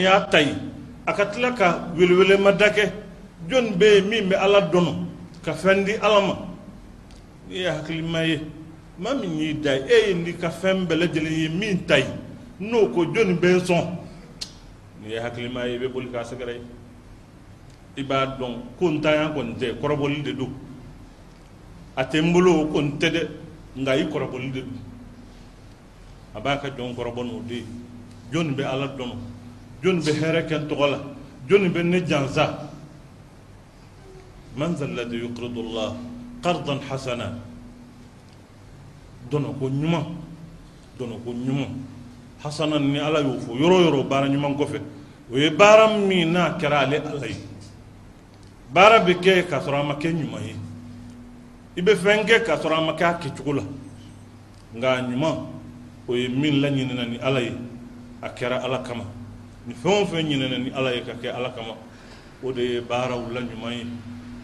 y'a tayi a ka tila ka welewelema da kɛ jɔnni bɛ yen min bɛ ala dɔnɔ ka fɛn di ala ma n'i ye hakilima ye maa min y'i da ye e ye nin ka fɛn bɛɛ lajɛlen ye min ta ye n'o ko jɔnni bɛ n sɔn n'i ye hakilima ye i bɛ boli k'a sɛgɛrɛ i b'a dɔn ko ntanya kɔni tɛ kɔrɔbɔli de don a tɛ n bolo ko n tɛ dɛ nka i kɔrɔbɔli de don a b'a ka jɔn kɔrɔbɔ n'o de ye jɔnni bɛ ala dɔn جون بهرك تغلا جون بنجانزا من ذا الذي يقرض الله قرضا حسنا؟ دونو كنيما دونو كنيما حسنا ني الله يوفو يرو يرو بار نيما كوفي. وي بارام مينا كرالي الله بارا بكي كاسرا ما كنيما هي. يبي فنجا كاسرا ما كاكي تقولا. غانيما وي مين لا ني ناني الله أكرا الله كما. Ni fɛn o fɛn ɲinɛna ni ala ye ka kɛ ala kama. O de ye baaraw la ɲuman ye.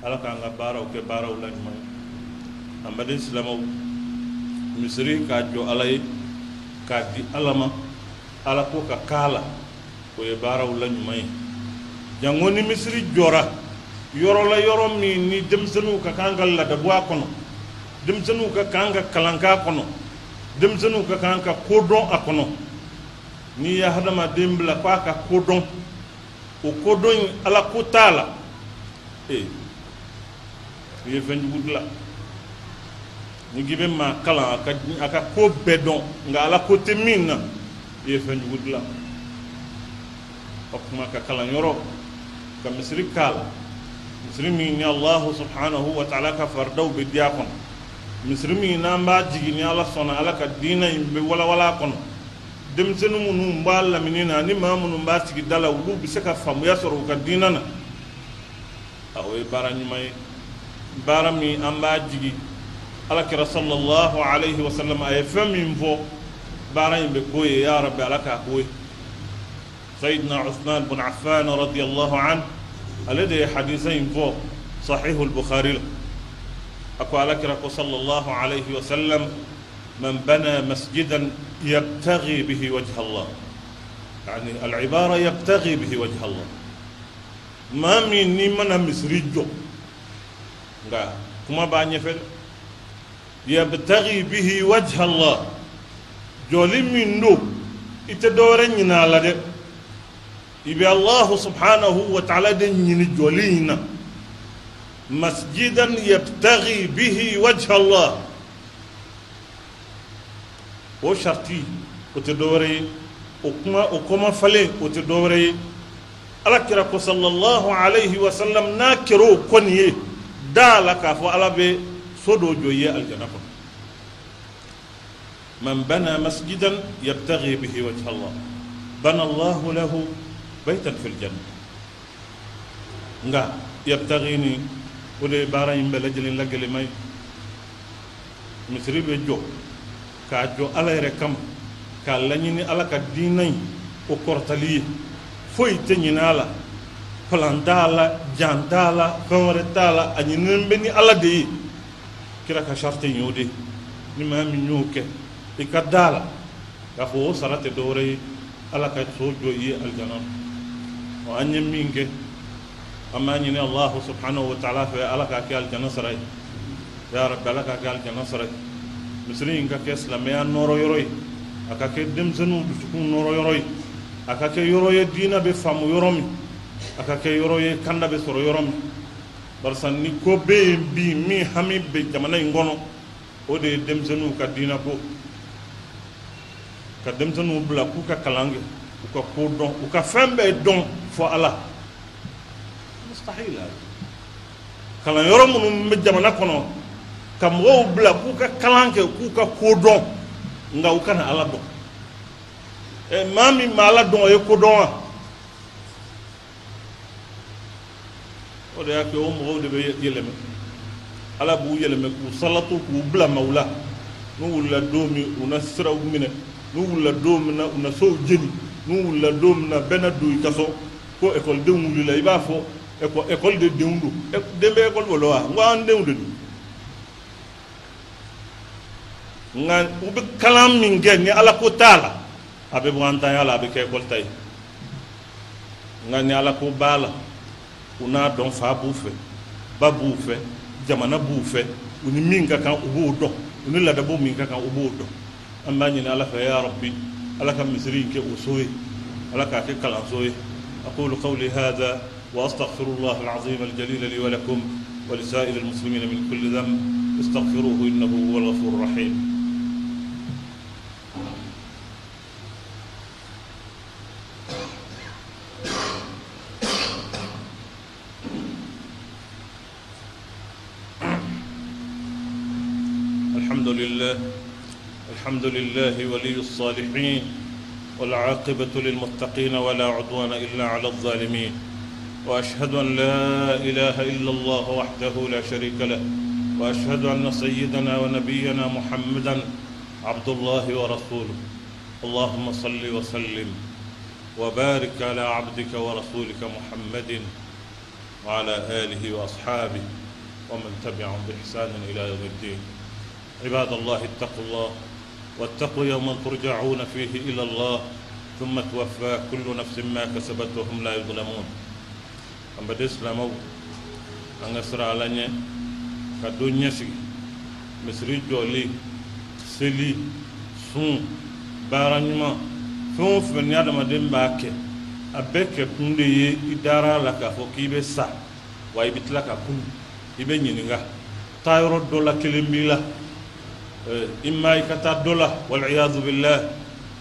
Ala k'an ka baaraw kɛ baaraw la ɲuman ye. An baden silamɛw misiri k'a jɔ ala ye k'a di ala ma. Ala ko ka k'a la o ye baaraw la ɲuman ye. Jango ni misiri jɔra yɔrɔ la yɔrɔ min ni denmisɛnninw ka kan ka ladabu a kɔnɔ denmisɛnninw ka kan ka kalan k'a kɔnɔ denmisɛnninw ka kan ka kodɔn a kɔnɔ n'i ye hadamaden bila k'a ka kodɔn o kodɔn in ala ko t'a la ee i ye fɛn jugu dilan ni k'i bɛ maa kalan a ka a ka ko bɛɛ dɔn nka ala ko tɛ min na i ye fɛn jugu dilan o kuma ka kalanyɔrɔ ka misiri k'a la misiri min ni alahu subhanahu wa ta'ala ka faridaw bɛ di a kɔnɔ misiri min n'an b'a jigin ni ala sɔnna ala ka diinɛ in bɛ walawala a kɔnɔ denmisɛnnin minnu b'a lamini na ani maa minnu b'a sigi da la olu bɛ se ka faamuya sɔrɔ u ka diinɛ na o ye baara ɲuman ye baara min an b'a jigi alakira sallallahu alayhi wa sallam a ye fɛn min fɔ baara in bɛ k'o ye ya rabbi ala k'a k'o ye sayidina usman bin affan radiyallahu an ale de ye hadisa in fɔ sahihu bukhari la a ko alakira ko sallallahu alayhi wa sallam man bana masjidan yabtaghi bihi wajha allah يعني العبارة يبتغي به وجه الله. ما من نمنا مصري جو كما باني فل يبتغي به وجه الله. جولي من دو اتدورن ينالا دي. يبي الله سبحانه وتعالى دي جولينا. مسجدا يبتغي به وجه الله. O sharti o tɛ dɔwɛrɛ ye o kuma o kɔma falen o tɛ dɔwɛrɛ ye alakira ko sallallahu alayhi wa sallam n'a kɛra o kɔni ye da la k'a fɔ ala bɛ so dɔ jɔ ye aljana kɔnɔ man bana masjidan yabtaghi bihi wajha allah bana allahu lahu baytan fil janna nga yabtaghi ni o de ye baara in bɛɛ lajɛlen bɛ jɔ k'a jɔ ala yɛrɛ kama k'a laɲini ala ka diinɛ in o kɔrɔtali ye foyi tɛ ɲinɛ a la palan t'a la jan t'a la fɛn wɛrɛ t'a la a ɲininen bɛ ni ala de ye kira ka sarite y'o de ni maa min y'o kɛ i ka da la k'a fɔ o sara tɛ dɔwɛrɛ ye ala ka so jɔ i ye alijana ɔ an ye min kɛ an b'a ɲini alahu subhanahu wa ta'ala fɛ ala k'a kɛ alijana sara ye ya rabbi ala k'a kɛ alijana sara ye misiri in ka kɛ silamɛya nɔrɔ yɔrɔ ye a ka kɛ denmisɛnninw dusukun nɔrɔ yɔrɔ ye a ka kɛ yɔrɔ ye diina bɛ faamu yɔrɔ min a ka kɛ yɔrɔ ye kanda bɛ sɔrɔ yɔrɔ min barisa ni ko bɛ yen bi min hami bɛ jamana in kɔnɔ o de ye denmisɛnninw ka diina ko ka denmisɛnninw bila k'u ka kalan kɛ u ka ko dɔn u ka fɛn bɛɛ dɔn fɔ ala. Mustahila kalan yɔrɔ minnu bɛ jamana kɔnɔ ka mɔgɔw bila k'u ka kalan kɛ k'u ka ko dɔn nka u kana ala dɔn. Ɛ maa min ma ala dɔn o ye ko wa? O de y'a kɛ o mɔgɔw de bɛ yɛlɛmɛ. Ala b'u yɛlɛmɛ k'u salatu k'u bila maaw la. N'u wulila don min u na siraw minɛ. N'u wulila don min na u na sow jeni. N'u wulila don min na bɛɛ na don i ka so. Ko ekɔlidenw wulila i b'a fɔ ekɔli de denw don. Den bɛ ekɔli bolo wa? N ko an denw de don nka u bɛ kalan min kɛ ni ala ko t'a la a bɛ bɔ an tanya la a bɛ kɛ ekɔli ta ye nga ni ala ko bala una don fa bu fe ba bu fe jamana bu fe uni min ka kan ubo do uni la da bo min ka kan ubo do amma ni ala fa ya rabbi ala ka misri ke usoy ala ka ke kala soy aqulu qawli hadha واستغفر الله العظيم الجليل لي ولكم ولسائر المسلمين من كل ذنب استغفروه انه هو الغفور الرحيم الحمد لله الحمد لله ولي الصالحين والعاقبة للمتقين ولا عدوان إلا على الظالمين. وأشهد أن لا إله إلا الله وحده لا شريك له وأشهد أن سيدنا ونبينا محمدا عبد الله ورسوله. اللهم صل وسلم وبارك على عبدك ورسولك محمد وعلى آله وأصحابه ومن تبعهم بإحسان إلى يوم الدين. عباد الله اتقوا الله واتقوا يوما ترجعون فيه إلى الله ثم توفى كل نفس ما كسبت وهم لا يظلمون. أما الإسلام أن أسرع لنا كدنيا سي مسري جولي سلي سون بارانيما فون فن يادما دين باكي أبك كندي إدارة لك فوكي بسا ويبتلك كن ibe ñininga tayoro kilimbi la imma i kata dola waliyadu billah.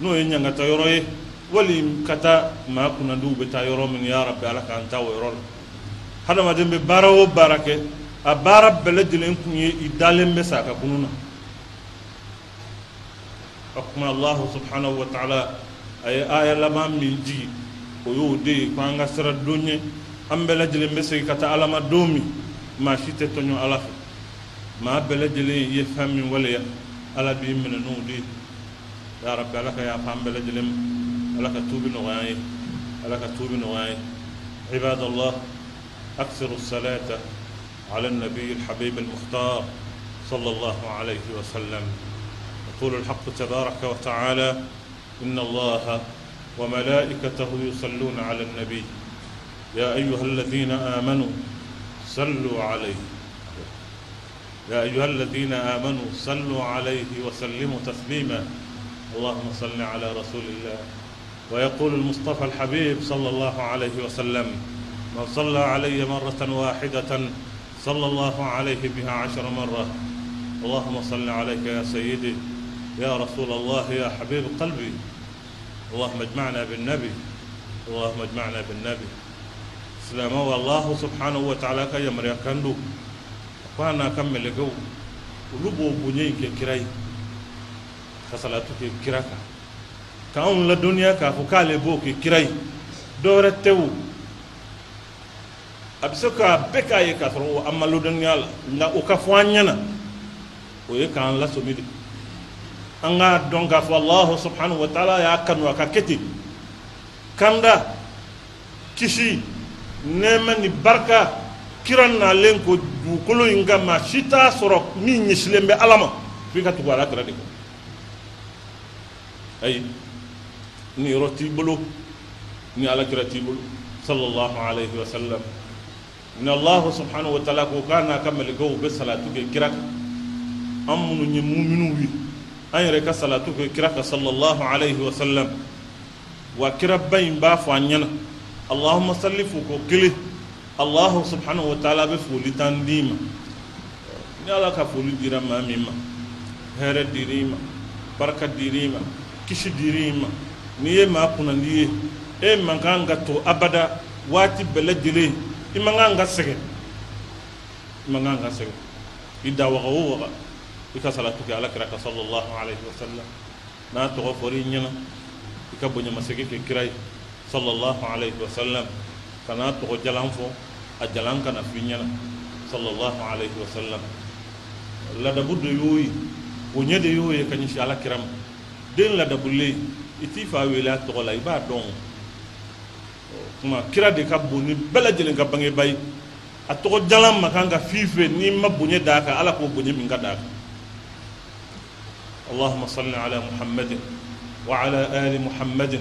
No ye ɲangata yɔrɔ ye. Wali kata maa kunandiw bɛ taa yɔrɔ min ya rabbi ala kan taa o yɔrɔ la hadamaden bɛ baara o baara kɛ a baara bɛɛ lajɛlen kun ye i dalen bɛ sa ka kununa o kuma allahu subhanahu wa taala a ye aya laban min jigi o y'o de ye ko ka sira don ye an bɛɛ lajɛlen bɛ segin ka taa alama don min maa si tɛ tɔɲɔ ala fɛ maa bɛɛ lajɛlen ye fɛn min waleya ala b'i minɛ n'o de ye ya rabbi ala ka yafa an bɛɛ lajɛlen ma ala ka tuubi nɔgɔya an ye ala ka tuubi nɔgɔya an ye الله أكثروا الصلاة على النبي الحبيب المختار صلى الله عليه وسلم. يقول الحق تبارك وتعالى إن الله وملائكته يصلون على النبي. يا أيها الذين آمنوا صلوا عليه. يا أيها الذين آمنوا صلوا عليه وسلموا تسليما. اللهم صل على رسول الله. ويقول المصطفى الحبيب صلى الله عليه وسلم من صلى علي مرة واحدة صلى الله عليه بها عشر مرة. اللهم صل عليك يا سيدي يا رسول الله يا حبيب قلبي. اللهم اجمعنا بالنبي اللهم اجمعنا بالنبي. سلام والله سبحانه وتعالى كي يمر يكندو فانا كمل جو ولبو بني كراي خسلاتو كراكا كان لا دنيا كافو كالي بو كراي دورة تو abisaka beka ye ka sɔrɔ a malo dɔnniya la nka o ka fɔ an ɲɛna o ye k'an lasomi de an k'a dɔn k'a fɔ alahu subhanahu wa taala y'a kanu a ka kɛ ten kanda kisi nɛɛma ni barika kira nalen ko dugukolo in ka maa si t'a sɔrɔ min ɲɛsilen bɛ ala ma f'i ka tugu ala kira de kɔ ayi ni yɔrɔ t'i bolo ni ala kira t'i bolo sallallahu alayhi wa sallam ni allahu subhanahu wa taala ko k'a n'a ka mɛlɛkɛw bɛ salatu kɛ kira kan an minnu ye muminun ye an yɛrɛ ka salatu kɛ kira kan sallallahu alayhi wa sallam wa kira ba in b'a fɔ an ɲɛna allahumma salli fo ko kelen allahu subhanahu wa taala bɛ foli tan d'i ma ni ala ka foli dira maa min ma hɛrɛ dir'i ma barika dir'i ma kisi dir'i ma n'i ye maa kunnandi ye e man kan ka to abada waati bɛɛ lajɛlen i man kan ka sɛgɛn i man kan ka sɛgɛn i da waga o waga i ka salatu kɛ ala kira ka sallallahu alaihi wa sallam n'a tɔgɔ fɔra i ɲɛna i ka bonyamasegin kɛ kira ye sallallahu alaihi wa sallam ka n'a tɔgɔ jalan fɔ a jalan kana f'i ɲɛna sallallahu alaihi wa sallam ladabu de y'o ye bonya de y'o ye ka ɲɛsin ala kira ma den ladabulen i t'i fa wele a tɔgɔ la i b'a dɔn kuma kira de ka bon ni bɛɛ lajɛlen ka bangeba ye a tɔgɔ jalan ma kan ka f'i fɛ n'i ma bonya d'a kan ala k'o bonya min ka d'a kan اللهم صل على محمد وعلى آل محمد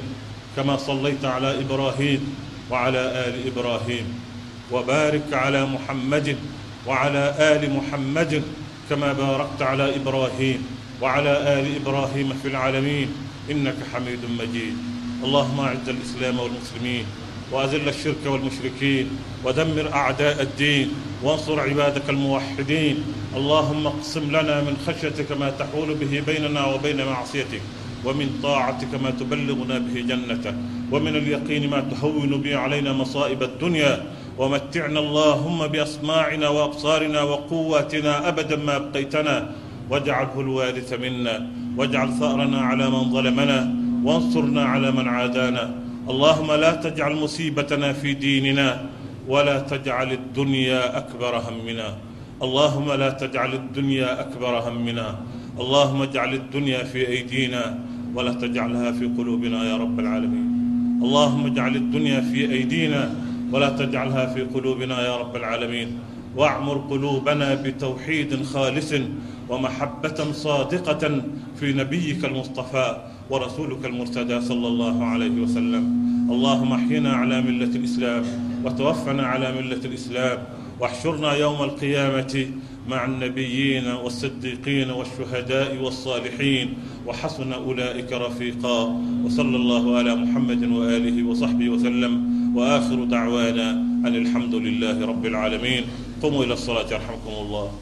كما صليت على إبراهيم وعلى آل إبراهيم وبارك على محمد وعلى آل محمد كما باركت على إبراهيم وعلى آل إبراهيم في العالمين إنك حميد مجيد. اللهم أعز الإسلام والمسلمين وأذل الشرك والمشركين ودمر أعداء الدين وانصر عبادك الموحدين. اللهم اقسم لنا من خشيتك ما تحول به بيننا وبين معصيتك. ومن طاعتك ما تبلغنا به جنتك ومن اليقين ما تهون به علينا مصائب الدنيا. ومتعنا اللهم بأسماعنا وأبصارنا وقواتنا أبدا ما أبقيتنا. واجعله الوارث منا واجعل ثأرنا على من ظلمنا وانصرنا على من عادانا. اللهم لا تجعل مصيبتنا في ديننا ولا تجعل الدنيا أكبر همنا. اللهم لا تجعل الدنيا أكبر همنا. اللهم اجعل الدنيا في أيدينا ولا تجعلها في قلوبنا يا رب العالمين. اللهم اجعل الدنيا في أيدينا ولا تجعلها في قلوبنا يا رب العالمين. واعمر قلوبنا بتوحيد خالص ومحبة صادقة في نبيك المصطفى ورسولك المرتدى صلى الله عليه وسلم. اللهم احينا على ملة الإسلام وتوفنا على ملة الإسلام واحشرنا يوم القيامة مع النبيين والصديقين والشهداء والصالحين وحسن أولئك رفيقا. وصلى الله على محمد وآله وصحبه وسلم. وآخر دعوانا أن الحمد لله رب العالمين. قوموا إلى الصلاة يرحمكم الله.